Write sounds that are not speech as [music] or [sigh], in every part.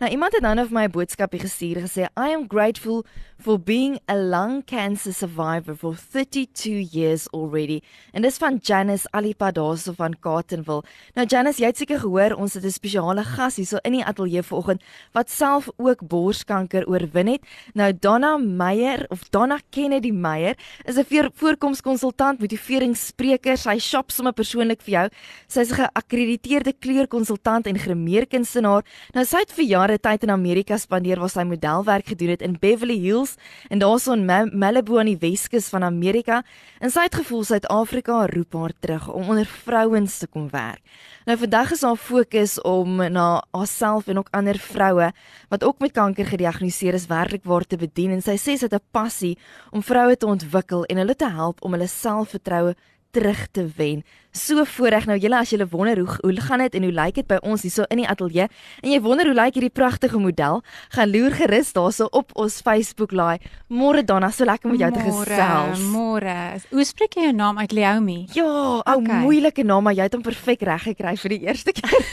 Nou iemand het nou net vir my 'n boodskapie gestuur gesê I am grateful for being a lung cancer survivor for 32 years already. En dis van Janice Alipadoso van Carletonville. Nou Janice, jy het seker gehoor ons het 'n spesiale gas hierso in die ateljee vanoggend wat self ook borskanker oorwin het. Nou Donna Meyer of Donna Kennedy Meyer is 'n voorkomskonsultant, motiveringsspreker. Sy shop sommer persoonlik vir jou. Sy is 'n geakkrediteerde kleurkonsultant en grimeerkunstenaar. Nou sy het vir jare tyd in Amerika spandeer waar sy modelwerk gedoen het in Beverly Hills en daarso in Malibu aan die Weskus van Amerika. En sy het gevoel Suid-Afrika roep haar terug om onder vrouens te kom werk. Nou vandag is haar fokus om na haarself en ook ander vroue wat ook met kanker gediagnoseer is werklik waar te bedien en sy sê sy het 'n passie om vroue te ontwikkel en hulle te help om hulle selfvertroue terug te wen. So voorreg nou julle as julle wonder hoe hoe gaan dit en hoe lyk dit by ons hierso in die ateljee en jy wonder hoe lyk hierdie pragtige model gaan loer gerus daarso op ons Facebook laai. Môre Donna, so lekker om jou te gesels. Môre. Hoe spreek jy jou naam uit Leomi? Ja, ou okay. moeilike naam maar jy het hom perfek reg gekry vir die eerste keer.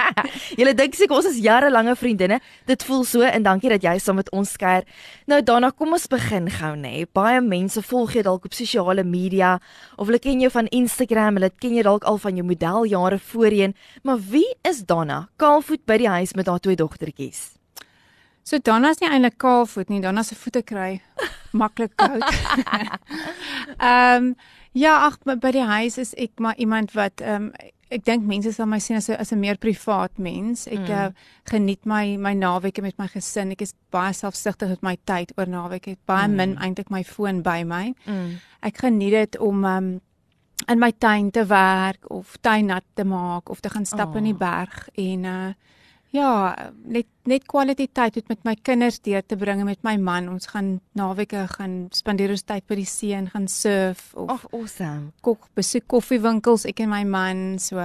[laughs] julle dink seker ons is jarelange vriendinne. Dit voel so en dankie dat jy saam met ons kuier. Nou Donna, kom ons begin gou nê. Nee. Baie mense volg jou dalk op sosiale media of hulle ken jou van Instagram, hulle ken jy dalk al van jou modeljare voorheen, maar wie is Donna? Kaalvoet by die huis met haar twee dogtertjies. So Donna is nie eintlik kaalvoet nie, Donna se voete kry maklik koud. [laughs] Ehm um, ja, ag by die huis is ek maar iemand wat ehm um, ek dink mense sal my sien as 'n as 'n meer privaat mens. Ek mm. uh, geniet my my naweke met my gesin. Ek is baie selfsugtig met my tyd oor naweke. Baie mm. min eintlik my foon by my. Mm. Ek geniet dit om um, in my tuin te werk of tuin nat te maak of te gaan stap oh. in die oh. berg en uh ja, net net quality tyd met my kinders deur te bring met my man. Ons gaan naweke gaan spandeer ons tyd by die see en gaan surf of oh, awesome. Kook besoek koffiewinkels ek en my man so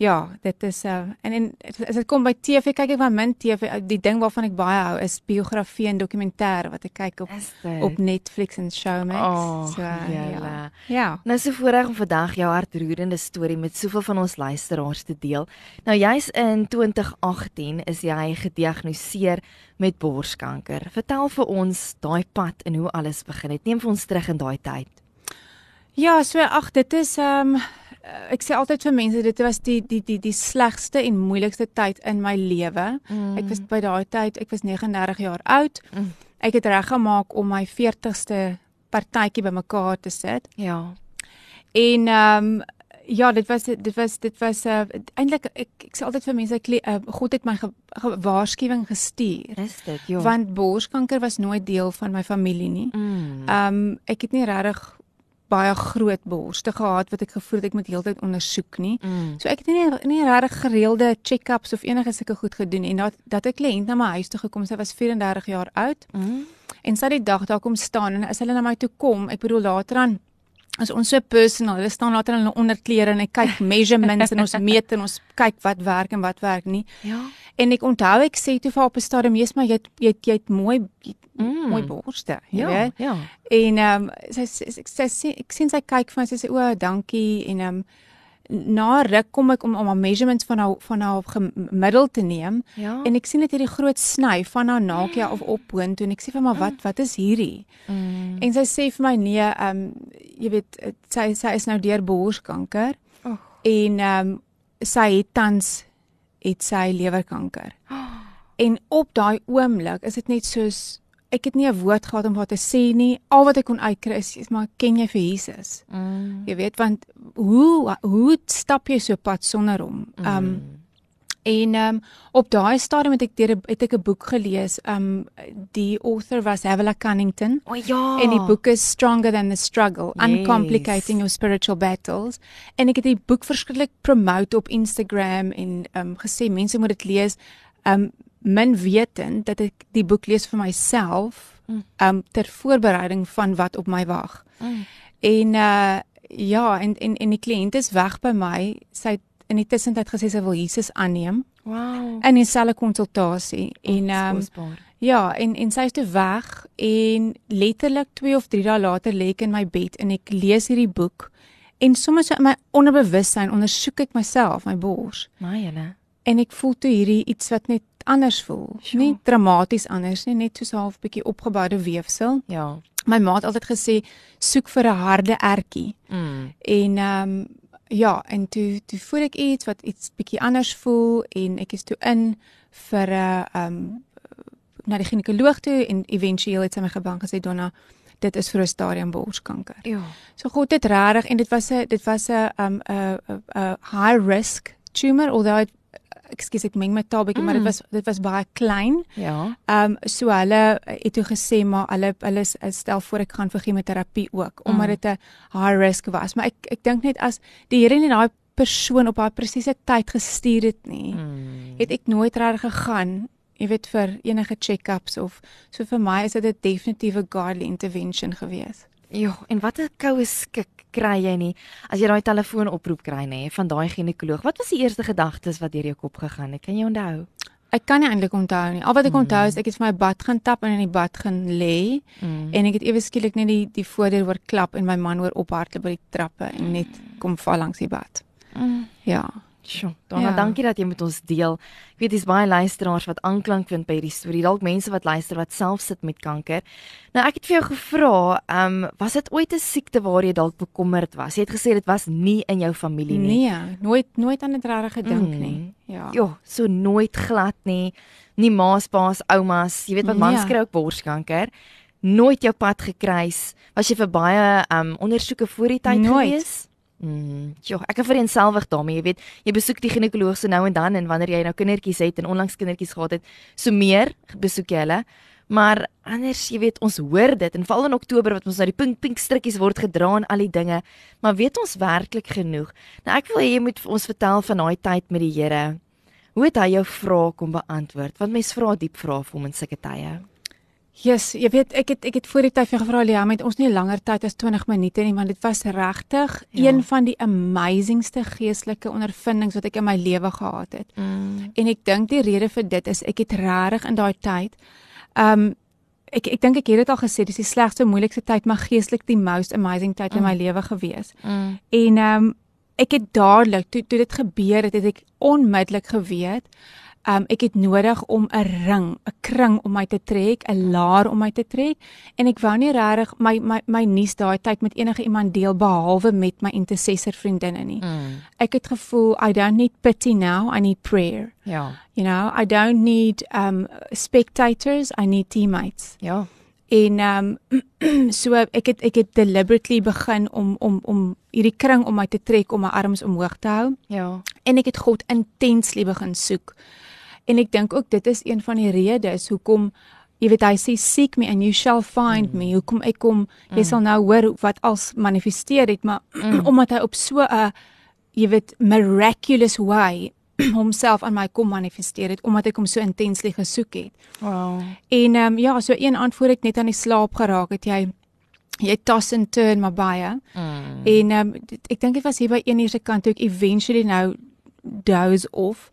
Ja, dit is uh en en as dit kom by TV kyk ek van min TV die ding waarvan ek baie hou is biografie en dokumentêr wat ek kyk op op Netflix en Showmax. Oh, so ja. Ja. Nou so voorreg om vandag jou hartroerende storie met soveel van ons luisteraars te deel. Nou jy's in 2018 is jy gediagnoseer met borskanker. Vertel vir ons daai pad en hoe alles begin het. Neem vir ons terug in daai tyd. Ja, so ag dit is um uh, ek sê altyd vir mense dit was die die die die slegste en moeilikste tyd in my lewe. Mm. Ek was by daai tyd, ek was 39 jaar oud. Mm. Ek het reggemaak om my 40ste partytjie bymekaar te sit. Ja. En ehm um, ja, dit was dit was dit was uh, eintlik ek ek sê altyd vir mense ek uh, God het my waarskuwing gestuur. Is dit? Ja. Want borskanker was nooit deel van my familie nie. Mm. Ehm mm. um, ek het nie regtig baie groot borste gehad wat ek gevoel het ek moet heeltyd ondersoek nie. Mm. So ek het nie nie regtig gereelde check-ups of enige sulke goed gedoen en dat dat 'n kliënt na my huis toe gekom, sy was 34 jaar oud. Mm. En sy het die dag daar kom staan en as hulle na my toe kom, ek bedoel later aan as ons so personal, hulle staan later in hulle onderklere en ek kyk [laughs] measurements en ons meet en ons kyk wat werk en wat werk nie. Ja. En ek onthou ek sê toe vir haar op 'n stadium, "Jy's maar jy jy jy het mooi jy, mm. mooi borste, ja, weet. Ja. En ehm um, sy sy sy sê ek sien sy kyk vir my sy sê o, dankie en ehm um, na ruk kom ek om om 'n measurements van haar van haar gemiddel te neem ja. en ek sien net hierdie groot sny van haar mm. of op boontoe en ek sê vir my wat wat is hierdie? Mm. En sy sê vir my nee, ehm um, jy weet sy sy is nou deur borskanker. Oh. En ehm um, sy het tans het sy lewerkanker. Oh. [gasps] En op daai oomblik is dit net soos ek het nie 'n woord gehad om wat te sê nie. Al wat ek kon uitkry is, is maar ken jy vir Jesus? Mm. Jy weet want hoe hoe stap jy so pad sonder hom? Um mm. en um op daai stadium het ek deur het ek 'n boek gelees. Um die author was Havilah Cunnington. O oh, ja. En die boek is Stronger Than the Struggle: yes. Uncomplicating Your Spiritual Battles. En ek het die boek verskriklik promote op Instagram en um gesê mense moet dit lees. Um min wetend dat ek die boek lees vir myself mm. um ter voorbereiding van wat op my wag. Mm. En uh ja, en en en die kliënt is weg by my. Sy het in die tussentyd gesê sy wil Jesus aanneem. Wow. In dieselfde konsultasie en um Ja, en en sy is toe weg en letterlik 2 of 3 dae later lê ek in my bed en ek lees hierdie boek en sommer so in my onderbewussyn ondersoek ek myself, my bors. Maar julle. En ek voel toe hierdie iets wat net anders voel. Sjoe. Nie dramaties anders nie, net soos half bietjie opgeboude weefsel. Ja. My ma het altyd gesê soek vir 'n harde ertjie. Mm. En ehm um, ja, en toe toe voel ek iets wat iets bietjie anders voel en ek is toe in vir 'n uh, ehm um, na die ginekoloog toe en éventueel het sy my gebang gesê Donna dit is vir 'n stadium borskanker. Ja. So God het regtig en dit was 'n dit was 'n um 'n 'n high risk tumor although it, ekskuus ek meng my taal bietjie mm. maar dit was dit was baie klein. Ja. Um so hulle het toe gesê maar hulle hulle stel voor ek gaan vir chemoterapie ook omdat Mm. dit 'n high risk was. Maar ek ek dink net as die Here net daai persoon op daai presiese tyd gestuur het nie, Mm. het ek nooit reg gegaan jy weet vir enige check-ups of so vir my is dit 'n definitiewe godly intervention gewees. Ja, en wat 'n koue skik kry jy nie as jy daai telefoonoproep kry nê van daai ginekoloog. Wat was die eerste gedagtes wat deur jou kop gegaan het? Kan jy onthou? Ek kan nie eintlik onthou nie. Al wat ek Mm. onthou is ek het vir my bad gaan tap en in die bad gaan lê Mm. en ek het ewe skielik net die die voordeur hoor klap en my man hoor ophardloop by die trappe en net kom val langs die bad. Mm. Ja. Sjoe, Donna, Ja. dankie dat jy met ons deel. Ek weet dis baie luisteraars wat aanklank vind by hierdie storie. Dalk mense wat luister wat self sit met kanker. Nou ek het vir jou gevra, ehm, um, was dit ooit 'n siekte waar jy dalk bekommerd was? Jy het gesê dit was nie in jou familie nie. Nee, nooit nooit aan dit regtig gedink Mm. nie. Ja. Ja, so nooit glad nie. Nie ma's, pa's, oumas, jy weet wat mans Ja. kry ook borskanker. Nooit jou pad gekruis. Was jy vir baie ehm um, ondersoeke voor die tyd Nooit. gewees? Mm, ja, ek is vereenselwig daarmee, jy weet, jy besoek die ginekoloog so nou en dan en wanneer jy nou kindertjies het en onlangs kindertjies gehad het, so meer besoek jy hulle. Maar anders, jy weet, ons hoor dit en veral in Oktober wat ons nou die pink pink strikkies word gedra en al die dinge, maar weet ons werklik genoeg? Nou ek wil hê jy moet vir ons vertel van daai tyd met die Here. Hoe het hy jou vrae kom beantwoord? Want mense vra diep vrae vir hom in sulke tye. Yes, jy weet ek het ek het voor die tyd vir jou gevra Lia, met ons nie langer tyd as 20 minute nie, want dit was regtig Ja. een van die amazingste geestelike ondervindings wat ek in my lewe gehad het. Mm. En ek dink die rede vir dit is ek het regtig in daai tyd um ek ek dink ek het dit al gesê, dis die slegste moeilikste tyd, maar geestelik die most amazing tyd in my lewe gewees. Mm. En um ek het dadelik toe toe dit gebeur het, het ek onmiddellik geweet Um ek het nodig om 'n ring, 'n kring om my te trek, 'n laar om my te trek en ek wou nie regtig my my my nuus daai tyd met enige iemand deel behalwe met my intercessor vriendinne nie. Mm. Ek het gevoel I don't need pity now, I need prayer. Ja. You know, I don't need um spectators, I need teammates. Ja. En um [clears throat] so ek het ek het deliberately begin om om om hierdie kring om my te trek om my arms omhoog te hou Ja. en ek het God intensely begin soek. En ek dink ook dit is een van die redes hoekom jy weet hy sê seek me and you shall find mm. me. Hoekom ek kom jy mm. sal nou hoor wat als manifesteer het, maar [clears throat] mm. omdat hy op so 'n jy weet miraculous way [clears throat] homself aan my kom manifesteer het omdat ek hom so intensely gesoek het. Wow. En ehm um, ja, so een antwoord ek net aan die slaap geraak het jy jy toss and turn maar baie. Mm. En ehm um, ek dink dit was hier by een uur se kant toe ek eventually nou doze off.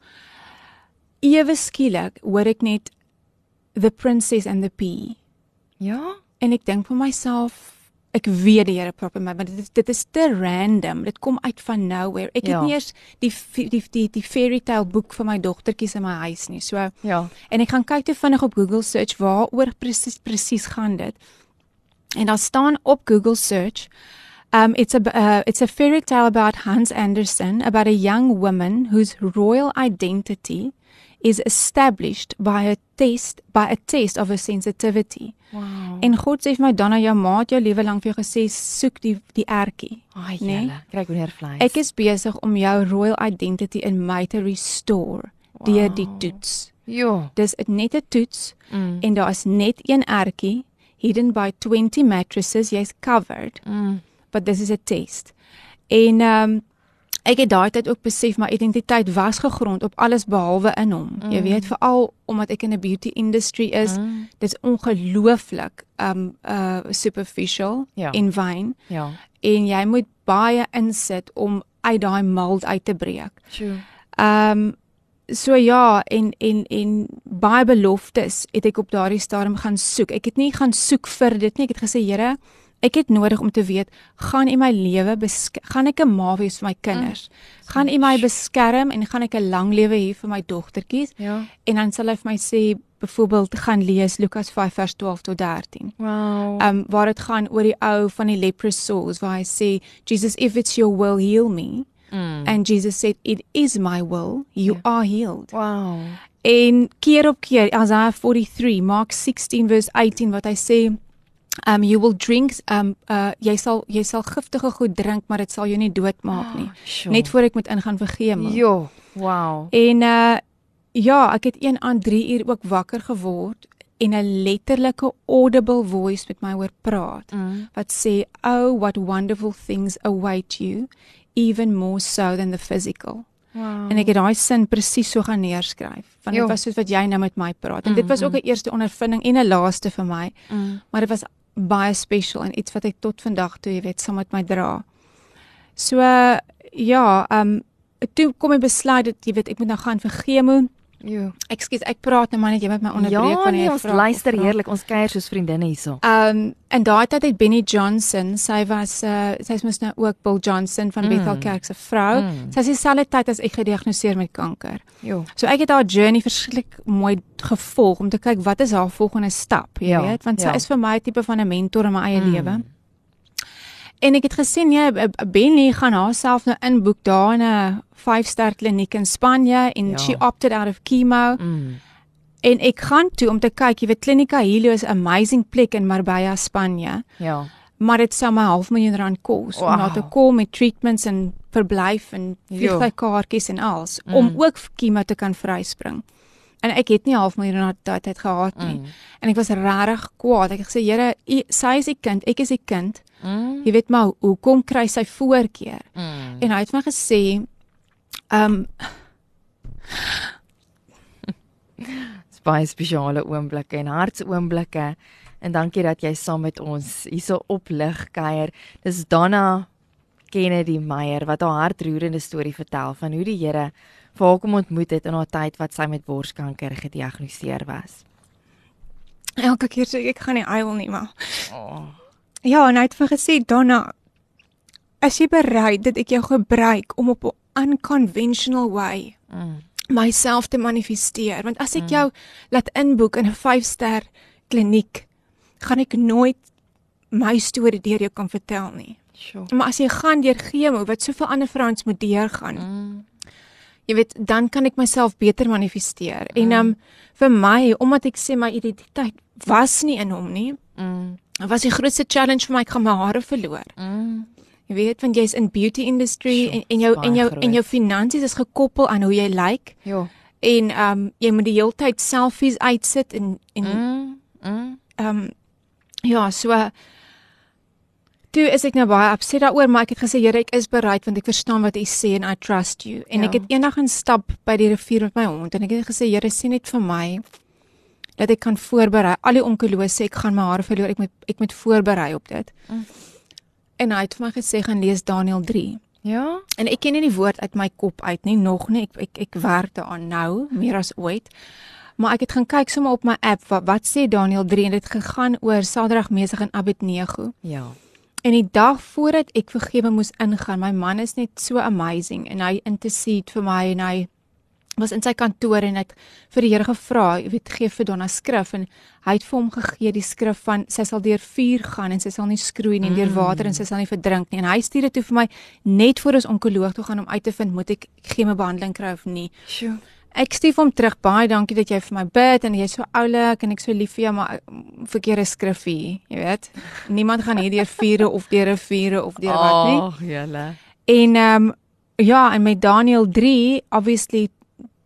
Ewe skielik hoor ek net the princess and the pea. Ja. En ek dink vir myself ek weet die Here praat met my, maar dit is dit is te random. Dit kom uit van nowhere. Ek Ja. het nie eers die die die die, die fairy tale boek vir my dogtertjies in my huis nie. So Ja. En ek gaan kyk te vinnig op Google search waaroor presies presies gaan dit. En daar staan op Google search um it's a uh, it's a fairy tale about Hans Andersen about a young woman whose royal identity is established by a test by a test of her sensitivity. Wow. En God sê vir my Donna jou ma het jou lewe lank vir jou gesê soek die die ertjie. Ai, nee. julle, kry ek weer vleis. Ek is besig om jou royal identity in my te restore deur die Wow. toets. Ja. Dis net 'n toets Mm. en daar is net een ertjie hidden by 20 mattresses jy's covered Mm. But this is a test en um, ek het daai tyd ook besef my identiteit was gegrond op alles behalwe in hom mm. jy weet veral omdat ek in 'n beauty industry is Mm. dit's ongelooflik um uh superficial Ja. en vain Ja. en jy moet baie insit om uit daai mold uit te breek Sjoe. Um so ja, en en en baie beloftes het ek op daardie stadium gaan soek. Ek het nie gaan soek vir dit nie. Ek het gesê, Here, ek het nodig om te weet, gaan U my lewe gaan ek 'n ma wees vir my kinders? Mm. Gaan U my beskerm en gaan ek 'n lang lewe hê vir my dogtertjies? Ja. En dan sal hy vir my sê byvoorbeeld gaan lees Lukas 5 vers 12 tot 13. Wow. Um waar dit gaan oor die ou van die leprous sores waar hy sê Jesus if it's your will heal me. Mm. And Jesus said it is my will you yeah. are healed. Wow. En keer op keer Isaiah 43 Mark 16 verse 18 wat hy sê um you will drink um uh jy sal jy sal giftige goed drink maar dit sal jou nie doodmaak nie. Oh, sure. Net voor ek moet ingaan vir chemo. Jo. Wow. En uh Ja, ek het een aan 3 uur ook wakker geword en 'n letterlike audible voice met my hoor praat mm. wat sê, "Oh, what wonderful things await you, even more so than the physical." Wow. En ek het daai sin presies so gaan neerskryf. Want dit was soos wat jy nou met my praat. En mm, dit was ook 'n eerste ondervinding en 'n laaste vir my. Mm. Maar dit was baie special en iets wat ek tot vandag toe, jy weet, saam met my dra. So uh, ja, ehm um, toe kom ek besluit dat jy weet ek moet nou gaan vir chemo. Ja. Ekskuus, ek praat nou maar net jy met my onderbreek ja, wanneer nee, ons luister heerlik. Ons kuier soos vriendinne hierso. Ehm um, en daai tyd het Benny Johnson, sy was uh sy's mos nou ook Bill Johnson van mm. Bethel Kerk se vrou. Mm. Sy is dieselfde tyd as ek gediagnoseer met kanker. Ja. So ek het haar journey verskriklik mooi gevolg om te kyk wat is haar volgende stap, jy ja. weet, want sy ja. is vir my 'n tipe van 'n mentor in my eie mm. lewe. En ek het gesien jy Benny gaan haarself nou inboek daar in 'n 5-ster kliniek in Spanje en ja. she opted out of chemo. Mm. En ek gaan toe om te kyk, jy weet Klinika Helio is 'n amazing plek in Marbella, Spanje. Ja. Maar dit sou my half miljoen rand kos wow. om na te kom met treatments en verblyf en vliegtuigkaartjies en alles mm. om ook chemo te kan vryspring. En ek het nie half miljoen rand daai tyd gehad nie. Mm. En ek was regtig kwaad. Ek het gesê, "Here, sy is die kind, ek is die kind." Mm. Jy weet maar hoekom kry sy voorkeur? Mm. En hy het my gesê ehm [laughs] um, baie spesiale oomblikke en hartsoomblikke en dankie dat jy saam met ons hierso op lig kuier. Dis Donna Kennedy Meyer wat haar hartroerende storie vertel van hoe die Here vir haar kom ontmoet het in haar tyd wat sy met borskanker gediagnoseer was. Elke keer sê ek, ek gaan nie huil nie, maar. Oh. Ja, en hy het vir gesê Donna, as jy bereid dat ek jou gebruik om op 'n unconventional way mm. myself te manifesteer, want as ek mm. jou laat inboek in 'n 5-ster kliniek, gaan ek nooit my storie deur jou kan vertel nie. Sure. Maar as jy gaan deur chemo wat soveel ander vrouens moet deurgaan. Mm. Jy weet, dan kan ek myself beter manifesteer. Mm. En um vir my, omdat ek sê my identiteit was nie in hom nie. Mm was die grootste challenge vir my ek gaan my hare verloor. Mm. Jy weet want jy's in beauty industry Sjoe, en, en jou en jou groot. en jou finansies is gekoppel aan hoe jy lyk. Like. Ja. En ehm um, jy moet die hele tyd selfies uitsit en en mm, mm. ehm mm. um, ja, so toe is ek nou baie upset daaroor, maar ek het gesê Here, ek is bereid want ek verstaan wat u sê en I trust you. En ja. ek het eendag gaan stap by die rivier met my hond en ek het gesê Here, sien net vir my dat ek kan voorberei. Al die onkelose, ek gaan my hare verloor. Ek moet ek moet voorberei op dit. Mm. En hy het vir my gesê gaan lees Daniël 3. Ja. En ek ken nie die woord uit my kop uit nie, nog nie. Ek ek ek werk daaraan nou, meer as ooit. Maar ek het gaan kyk sommer op my app wat wat sê Daniël 3 en dit gegaan oor Sadrag Mesig en Abednego. Ja. En die dag voordat ek vergewe moes ingaan, my man is net so amazing en hy intercede vir my en hy was in sy kantoor en het vir die Here gevra, jy weet, gee vir Donna skrif en hy het vir hom gegee die skrif van sy sal deur vuur gaan en sy sal nie skroei nie, mm. deur water en sy sal nie verdrink nie. En hy stuur dit toe vir my net voor ons onkoloog toe gaan om uit te vind moet ek chemobehandeling kry of nie. Sjoe. Ek stuur hom terug, baie dankie dat jy vir my bid en jy's so oulik en ek so lief vir jou, maar verkeerde skrif hier, jy weet. Niemand gaan hier deur vure of deur riviere of deur wat nie. Ag, julle. En ehm um, ja, en met Daniel 3 obviously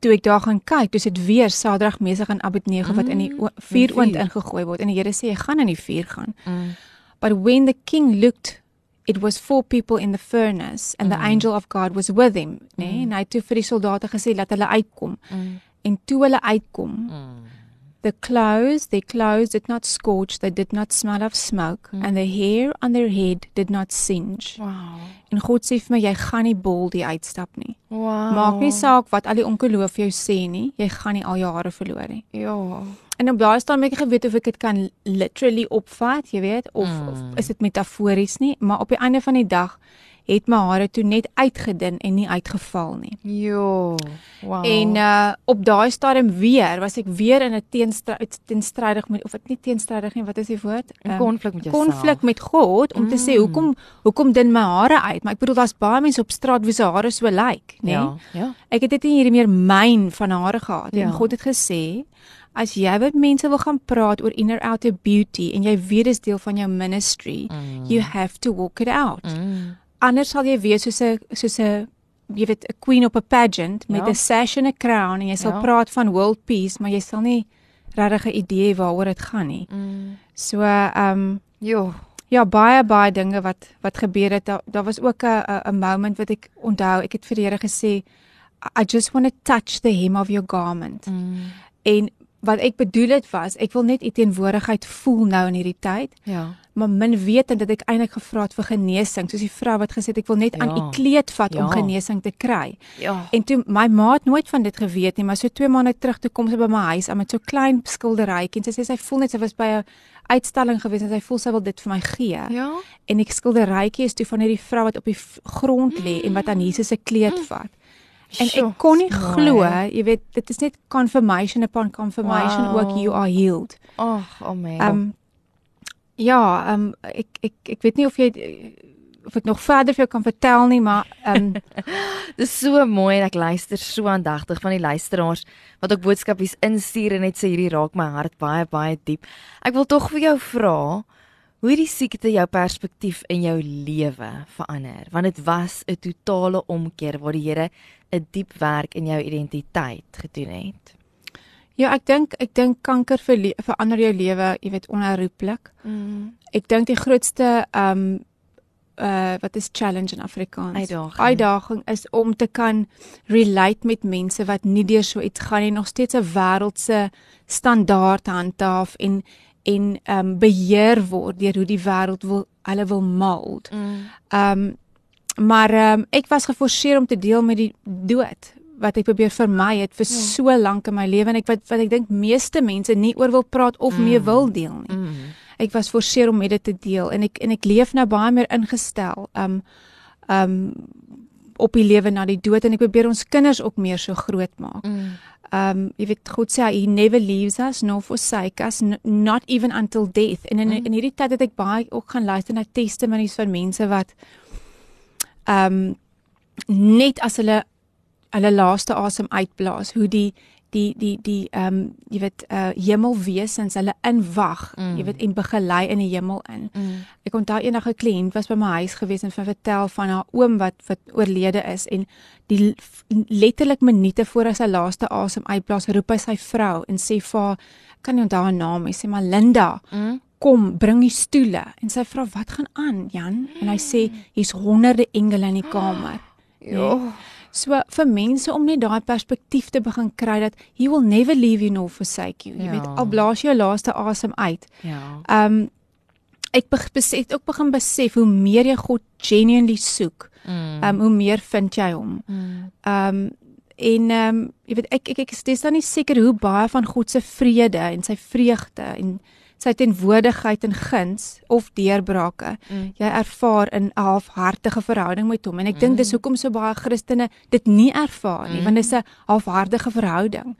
toe ek daar gaan kyk, dis dit weer Sadrag Mesig en Abednego wat mm, in die mm, vuuroond ingegooi word en die Here sê jy gaan in die vuur gaan. Mm. But when the king looked it was four people in the furnace and mm. the angel of God was with him, né? Nee? Mm. En hy het toe vir die soldate gesê dat hulle uitkom. Mm. En toe hulle uitkom, mm. The clothes, their clothes did not scorch, they did not smell of smoke, mm. and the hair on their head did not singe. Wow. En God sê vir my jy gaan nie boldie uitstap nie. Wow. Maak nie saak wat al die ongeloof jou sê nie, jy gaan nie al jou hare verloor nie. Ja. En op daai staan ek geweet of ek dit kan literally opvat, jy weet, of, mm. of is dit metafories nie, maar op die einde van die dag het my hare toe net uitgedun en nie uitgeval nie. Jo. Wow. En uh op daai stadium weer was ek weer in 'n teenstryd teenstrydig met of dit nie teenstrydig nie, wat is die woord? 'n um, Konflik met jouself. Konflik met God om mm. te sê mm. hoekom hoekom dun my hare uit? Maar ek bedoel daar's baie mense op straat wie se hare so lyk, like, nê? Ja. Ja. Ek het dit nie hierdie meer myn van hare gehad ja. en God het gesê As jy met mense wil gaan praat oor inner outer beauty en jy weet dit is deel van jou ministry, mm. you have to walk it out. Mm anders sal jy wees soos 'n soos 'n jy weet 'n queen op 'n pageant met 'n ja. sash en 'n crown en jy sal ja. praat van world peace, maar jy sal nie regtig 'n idee waaroor dit gaan nie. Mm. So ehm um, jo Ja, baie baie dinge wat wat gebeur het. Daar da was ook 'n 'n moment wat ek onthou. Ek het vir die Here gesê I just want to touch the hem of your garment. Mm. En wat ek bedoel het was, ek wil net u teenwoordigheid voel nou in hierdie tyd. Ja maar min weet en dat ek eintlik gevra het vir genesing soos die vrou wat gesê het ek wil net ja. aan u kleed vat ja. om genesing te kry. Ja. En toe my ma het nooit van dit geweet nie, maar so 2 maande terug toe kom sy by my huis met so klein skilderytjie en sy sê sy voel net sy was by 'n uitstalling gewees en sy voel sy wil dit vir my gee. Ja. En ek skilderytjie is toe van hierdie vrou wat op die grond lê en wat aan Jesus se kleed mm. vat. En ek kon nie glo, jy weet, dit is net confirmation upon confirmation wow. ook you are healed. Ag, oh, oh man. Um, Ja, ehm um, ek ek ek weet nie of jy of ek nog verder vir jou kan vertel nie, maar ehm um, [laughs] dis so mooi en ek luister so aandagtig van die luisteraars wat ook boodskapies instuur en net sê hierdie raak my hart baie baie diep. Ek wil tog vir jou vra hoe hierdie siekte jou perspektief in jou lewe verander, want dit was 'n totale omkeer waar die Here 'n diep werk in jou identiteit gedoen het. Ja, ek dink ek dink kanker ver, verander jou lewe, jy weet, onherroepelik. Mm. Ek dink die grootste ehm um, uh wat is challenge in Afrikaans? Uitdaging. Uitdaging is om te kan relate met mense wat nie deur so iets gaan nie, nog steeds 'n wêreldse standaard handhaaf en en ehm um, beheer word deur hoe die wêreld wil hulle wil mold. Mm. Ehm mm. um, maar ehm um, ek was geforseer om te deel met die dood wat ek probeer vermy het vir ja. so lank in my lewe en ek wat wat ek dink meeste mense nie oor wil praat of mm. mee wil deel nie. Mm. Ek was forceer om met dit te deel en ek en ek leef nou baie meer ingestel. Um um op die lewe na die dood en ek probeer ons kinders ook meer so groot maak. Mm. Um jy weet God sê he never leaves us nor forsake us not even until death. En in mm. in hierdie tyd het ek baie ook gaan luister na testimonies van mense wat um net as hulle hulle laaste asem uitblaas hoe die die die die ehm um, jy weet uh hemelwesens hulle inwag mm. jy weet en begelei in die hemel in. Mm. Ek onthou eendag 'n kliënt was by my huis gewees en vertel van haar oom wat wat oorlede is en die letterlik minute voor hy sy laaste asem uitblaas roep hy sy vrou en sê vir haar kan nie onthou haar naam nie sê maar Linda mm. kom bring die stoele en sy vra wat gaan aan Jan en hy sê hier's honderde engele in die [gasps] kamer. Ja. Nee? So vir mense om net daai perspektief te begin kry dat he will never leave you nor forsake you. Jy ja. weet al blaas jy jou laaste asem uit. Ja. Ehm um, ek besef ook begin besef hoe meer jy God genuinely soek, mm. ehm mm. um, hoe meer vind jy hom. Mm. Ehm mm. um, en ehm um, jy weet ek ek ek is dis dan nie seker hoe baie van God se vrede en sy vreugde en sy teenwoordigheid en guns of deurbrake mm. jy ervaar in 'n halfhartige verhouding met hom en ek mm. dink dis hoekom so baie Christene dit nie ervaar nie mm. want dit is 'n halfhartige verhouding.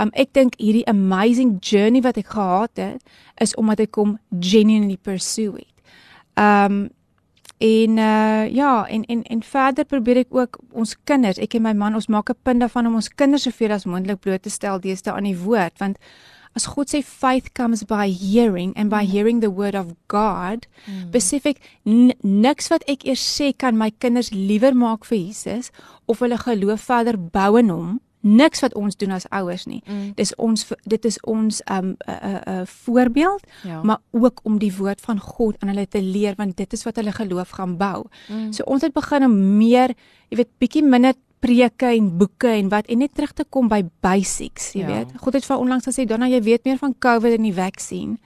Um ek dink hierdie amazing journey wat ek gehad het is omdat ek hom genuinely pursue het. Um en uh ja en en en verder probeer ek ook ons kinders ek en my man ons maak 'n punt daarvan om ons kinders soveel as moontlik bloot te stel deesdae aan die woord want as God sê faith comes by hearing and by mm. hearing the word of God, mm. besef ek niks wat ek eers sê kan my kinders liewer maak vir Jesus of hulle geloof verder bou in hom. Niks wat ons doen as ouers nie. Mm. Dis ons dit is ons um, 'n uh, uh, voorbeeld, ja. maar ook om die woord van God aan hulle te leer want dit is wat hulle geloof gaan bou. Mm. So ons het begin om meer, jy weet, bietjie minder preke en boeke en wat en net terug te kom by basics, jy ja. weet. God het vir onlangs gesê, "Donna, jy weet meer van COVID en die vaksin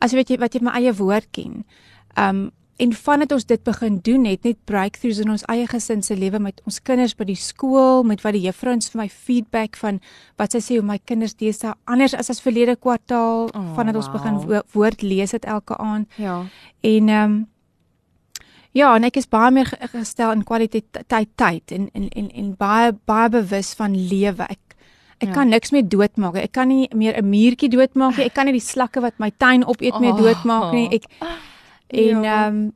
as weet jy wat jy my eie woord ken." Um en vandat ons dit begin doen het net breakthroughs in ons eie gesin se lewe met ons kinders by die skool met wat die juffrouens vir my feedback van wat sy sê hoe my kinders deesdae anders as as verlede kwartaal oh, vandat wow. ons begin wo woord lees dit elke aand ja en ehm um, ja en ek is baie meer gestel in kwaliteit tyd en en en en baie baie bewus van lewe ek Ek ja. kan niks meer doodmaak. Ek kan nie meer 'n muurtjie doodmaak nie. Ek kan nie die slakke wat my tuin opeet meer oh. doodmaak nie. Ek En ja. ehm um,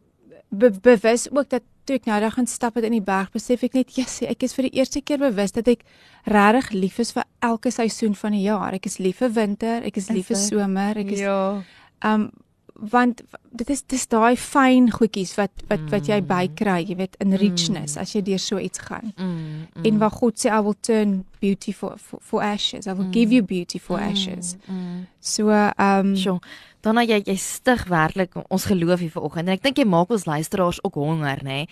be bewus ook dat toe ek nou daar gaan stap het in die berg, besef ek net, yes, ek is vir die eerste keer bewus dat ek regtig lief is vir elke seisoen van die jaar. Ek is lief vir winter, ek is lief vir somer, ek is Ja. Ehm um, want dit is dis daai fyn goedjies wat wat mm. wat jy mm. bykry, jy weet, in richness mm. as jy deur so iets gaan. Mm. Mm. En wat God sê, I will turn beauty for for, for ashes. I will mm. give you beauty for mm. ashes. Mm. So ehm um, sure. Dan jy jy stig werklik ons geloof hier vanoggend en ek dink jy maak ons luisteraars ook honger nê.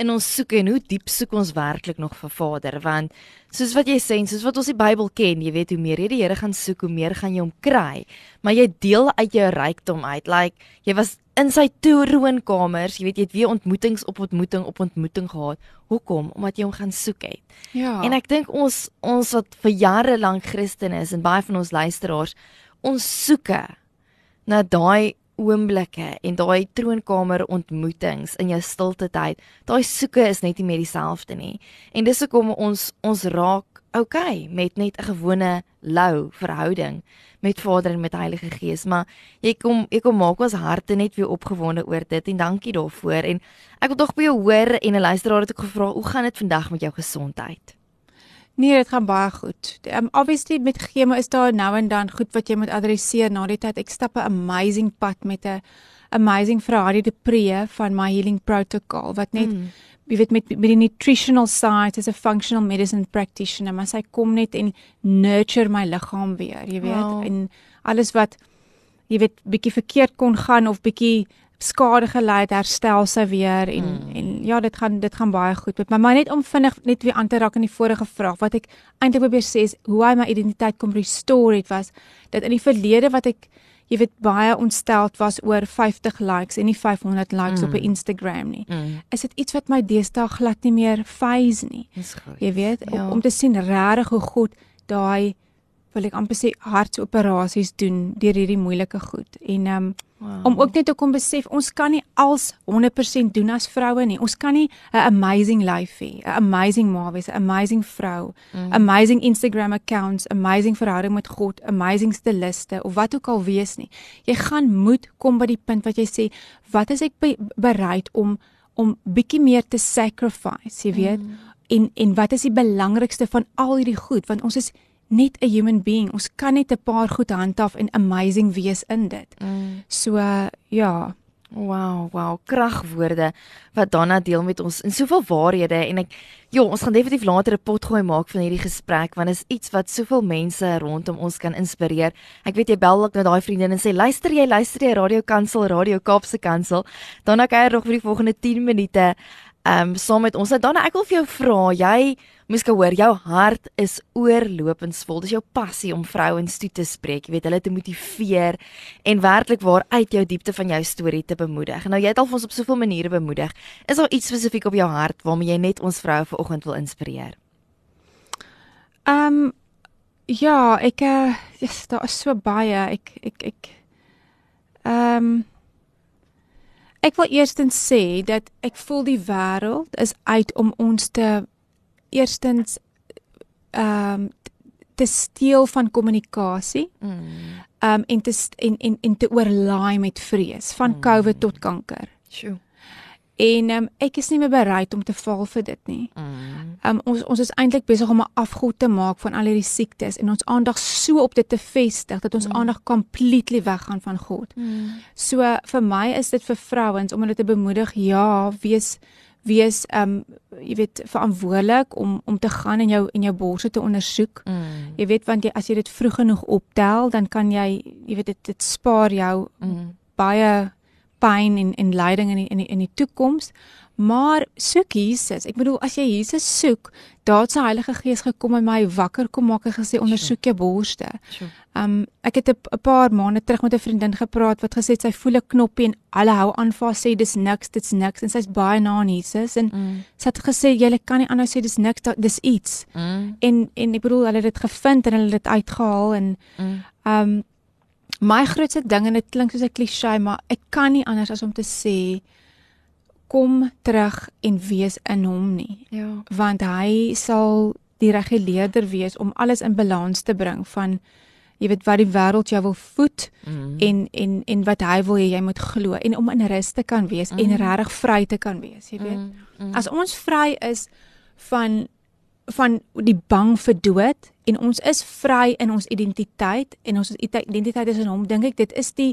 En ons soek en hoe diep soek ons werklik nog vir Vader want soos wat jy sê en soos wat ons die Bybel ken, jy weet hoe meer jy die Here gaan soek, hoe meer gaan jy hom kry. Maar jy deel uit jou rykdom uit. Like jy was in sy troonkamers, jy weet jy het weer ontmoetings op ontmoeting op ontmoeting gehad. Hoekom? Omdat jy hom gaan soek het. Ja. En ek dink ons ons wat vir jare lank Christen is en baie van ons luisteraars, ons soeke na daai oomblikke en daai troonkamer ontmoetings in jou stilte tyd. Daai soeke is net nie meer dieselfde nie. En dis hoekom ons ons raak okay met net 'n gewone lou verhouding met Vader en met Heilige Gees, maar jy kom jy kom maak ons harte net weer opgewonde oor dit en dankie daarvoor. En ek wil tog by jou hoor en 'n luisteraar het ek gevra, hoe gaan dit vandag met jou gesondheid? Nee, dit gaan baie goed. Um obviously met chemo is daar nou en dan goed wat jy moet adresseer na die tyd. Ek stap 'n amazing pad met 'n amazing vrou Harry de Pre van My Healing Protocol wat net mm. jy weet met met die nutritional side as a functional medicine practitioner, maar sy kom net en nurture my liggaam weer, jy weet, wow. en alles wat jy weet bietjie verkeerd kon gaan of bietjie skade gelei het, herstel sy weer en mm. en ja, dit gaan dit gaan baie goed met my. Maar net om vinnig net weer aan te raak aan die vorige vraag wat ek eintlik probeer sê is hoe hy my identiteit kom restore het was dat in die verlede wat ek jy weet baie ontsteld was oor 50 likes en nie 500 likes mm. op 'n Instagram nie. Mm. Is dit iets wat my deesdae glad nie meer phase nie. Jy weet ja. om, om te sien regtig hoe goed daai wil ek amper sê hartoperasies doen deur hierdie moeilike goed. En um, wow. om ook net te kom besef ons kan nie als 100% doen as vroue nie. Ons kan nie 'n amazing life hê, 'n amazing ma wees, 'n amazing vrou, mm. amazing Instagram accounts, amazing verhouding met God, amazing styliste of wat ook al wees nie. Jy gaan moet kom by die punt wat jy sê, wat is ek be bereid om om bietjie meer te sacrifice, jy weet? Mm. En en wat is die belangrikste van al hierdie goed want ons is net 'n human being. Ons kan net 'n paar goed handhaaf en amazing wees in dit. Mm. So uh, ja. Wow, wow, kragwoorde wat Donna deel met ons in soveel waarhede en ek ja, ons gaan definitief later 'n pot gooi maak van hierdie gesprek want is iets wat soveel mense rondom ons kan inspireer. Ek weet jy bel ook na daai vriendin en sê luister jy luister jy Radio Kansel, Radio Kaapse Kansel. Donna kuier nog vir die volgende 10 minute um, saam met ons. Dan ek wil vir jou vra, jy moes gehoor jou hart is oorlopensvol. Dis jou passie om vrouens toe te spreek, jy weet, hulle te motiveer en werklik waar uit jou diepte van jou storie te bemoedig. Nou jy het al ons op soveel maniere bemoedig. Is daar iets spesifiek op jou hart waarmee jy net ons vroue vanoggend wil inspireer? Ehm um, ja, ek uh, yes, daar is so baie. Ek ek ek ehm um, Ek wil eerstens sê dat ek voel die wêreld is uit om ons te eerstens ehm um, te steel van kommunikasie. Mm. Ehm um, en te en en en te oorlaai met vrees van mm. COVID tot kanker. Sjoe. En um, ek is nie meer bereid om te val vir dit nie. Mm. Um, ons ons is eintlik besig om 'n afgod te maak van al hierdie siektes en ons aandag so op dit te vestig dat ons mm. aandag completely weggaan van God. Mm. So vir my is dit vir vrouens om hulle te bemoedig, ja, wees wees um jy weet verantwoordelik om om te gaan en jou en jou borse te ondersoek. Mm. Jy weet want jy as jy dit vroeg genoeg optel, dan kan jy jy weet dit dit spaar jou mm. baie pyn en en lyding in die, in die, in die toekoms. Maar soek Jesus. Ek bedoel as jy Jesus soek, het sy Heilige Gees gekom en my wakker kom maak en gesê ondersoek jou borste. Um ek het 'n paar maande terug met 'n vriendin gepraat wat gesê sy voel 'n knoppie en alle hou aan vir sê dis niks, dit's niks en sy's baie na aan Jesus en mm. sy het gesê jy kan nie aanhou sê dis niks, dis iets. Mm. En en ek bedoel hulle het dit gevind en hulle het dit uitgehaal en mm. um my grootste ding en dit klink soos 'n klise, maar ek kan nie anders as om te sê kom terug en wees in hom nie. Ja. Want hy sal die reguleerder wees om alles in balans te bring van jy weet wat die wêreld jou wil voed mm. en en en wat hy wil hê jy moet glo en om in rus te kan wees mm. en regtig vry te kan wees, jy weet. Mm. Mm. As ons vry is van van die bang vir dood en ons is vry in ons identiteit en ons identiteit is in hom, dink ek dit is die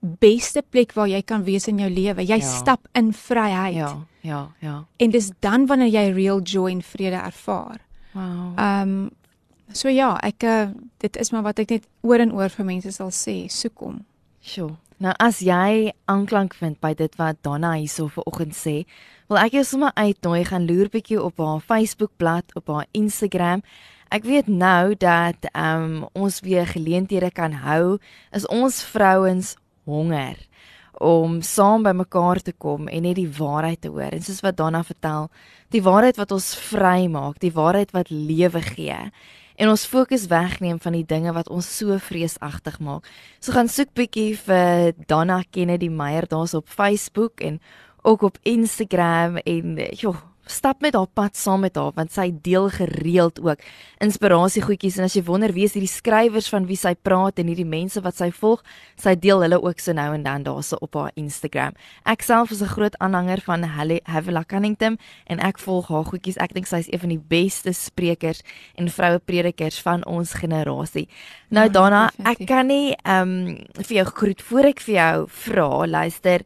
beste plek waar jy kan wees in jou lewe. Jy ja. stap in vryheid. Ja, ja, ja. En dis dan wanneer jy real joy en vrede ervaar. Wow. Ehm um, so ja, ek uh, dit is maar wat ek net oor en oor vir mense sal sê, soek hom. Sjoe. Nou as jy aanklank vind by dit wat Donna hierso vanoggend sê, wil ek jou sommer uitnooi gaan loer bietjie op haar Facebookblad, op haar Instagram. Ek weet nou dat um, ons weer geleenthede kan hou is ons vrouens honger om saam by mekaar te kom en net die waarheid te hoor. En soos wat Donna vertel, die waarheid wat ons vry maak, die waarheid wat lewe gee en ons fokus wegneem van die dinge wat ons so vreesagtig maak. So gaan soek bietjie vir Donna Kennedy Meyer daar's op Facebook en ook op Instagram en joh, stap met haar pad saam met haar want sy deel gereeld ook inspirasie goedjies en as jy wonder wie is hierdie skrywers van wie sy praat en hierdie mense wat sy volg, sy deel hulle ook so nou en dan daarse op haar Instagram. Ek self is 'n groot aanhanger van Havila Cunnington en ek volg haar goedjies. Ek dink sy is een van die beste sprekers en vroue predikers van ons generasie. Nou ja, Dana, ek kan nie ehm um, vir jou groet voor ek vir jou vra, luister.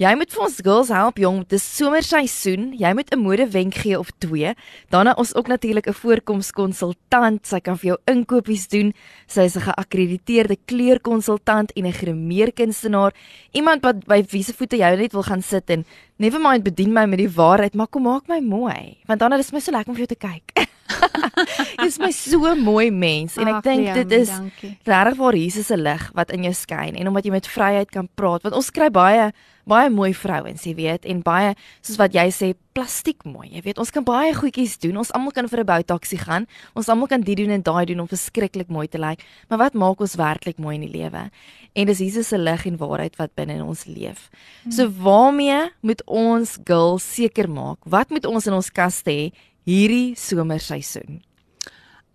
Jy moet vir ons girls help jong, dis somerseisoen. Jy moet 'n modewenk gee of twee. Daarna ons ook natuurlik 'n voorkomskonsultant. Sy kan vir jou inkopies doen. Sy is 'n geakkrediteerde kleurkonsultant en 'n grimeerkunstenaar. Iemand wat by wie se voete jy net wil gaan sit en never mind bedien my met die waarheid, maar kom maak my mooi. Want dan is my so lekker om vir jou te kyk. [laughs] Jy's my so mooi mens en ek dink dit is regtig waar Jesus se lig wat in jou skyn en omdat jy met vryheid kan praat want ons kry baie baie mooi vrouens, jy weet, en baie soos wat jy sê, plastiek mooi. Jy weet, ons kan baie goedjies doen. Ons almal kan vir 'n boutaksie gaan. Ons almal kan dit doen en daai doen om verskriklik mooi te lyk. Maar wat maak ons werklik mooi in die lewe? En dis Jesus se lig en waarheid wat binne in ons leef. So waarmee moet ons girls seker maak? Wat moet ons in ons kaste hê hierdie somerseisoen?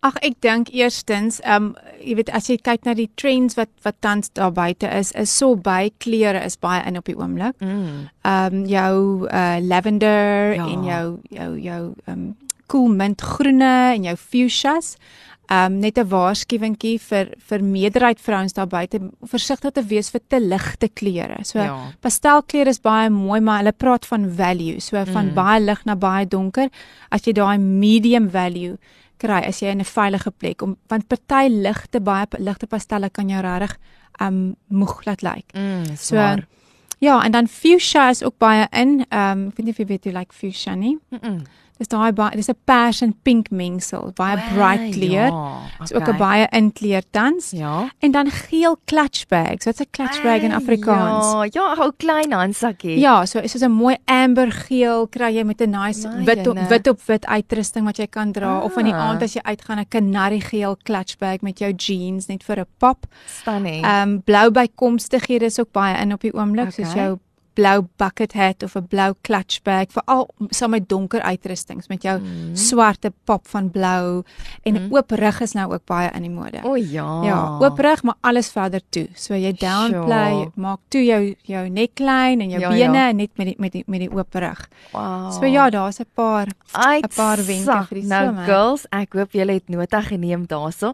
Ag ek dink eerstens, ehm um, jy weet as jy kyk na die trends wat wat tans daar buite is, is so baie kleure is baie in op die oomblik. Mm. Ehm mm. um, jou uh, lavender ja. en jou jou jou ehm um, cool mint groene en jou fuchsias. Ehm um, net 'n waarskuwingkie vir vir meerderheid vrouens daar buite, versigtig te wees vir te ligte kleure. So ja. pastelkleure is baie mooi, maar hulle praat van value, so van mm. baie lig na baie donker. As jy daai medium value kry as jy in 'n veilige plek om want party ligte baie ligte pastelle kan jou regtig um moeg laat lyk. Like. Mm, so ja, en dan fuchsia is ook baie in. Um ek weet nie of jy weet jy like fuchsia nie. Mm -mm. Dis daai baie dis 'n pers en pink mengsel, baie oh, bright kleur. Ja, Dis okay. ook 'n baie in kleur tans. Ja. En dan geel clutch bags. Wat's 'n clutch bag in Afrikaans? Ja, ja, 'n klein handsakkie. Ja, so is dit 'n mooi amber geel kry jy met 'n nice My wit op, wit op wit uitrusting wat jy kan dra ah. of in die aand as jy uitgaan 'n kanari geel clutch bag met jou jeans net vir 'n pop. Stunning. Ehm um, blou bykomstighede is ook baie in op die oomblik okay. soos jou blou bucket hat of 'n blou clutch bag vir al saam met donker uitrustings met jou mm. swarte pop van blou en mm. oop rug is nou ook baie in die mode. O ja. Ja, oop rug maar alles verder toe. So jy downplay, sure. maak toe jou jou neckline en jou ja, bene ja. net met die met die met die oop rug. Wow. So ja, daar's 'n paar 'n paar wenke vir die nou, somer. Nou girls, ek hoop julle het nota geneem daaroor.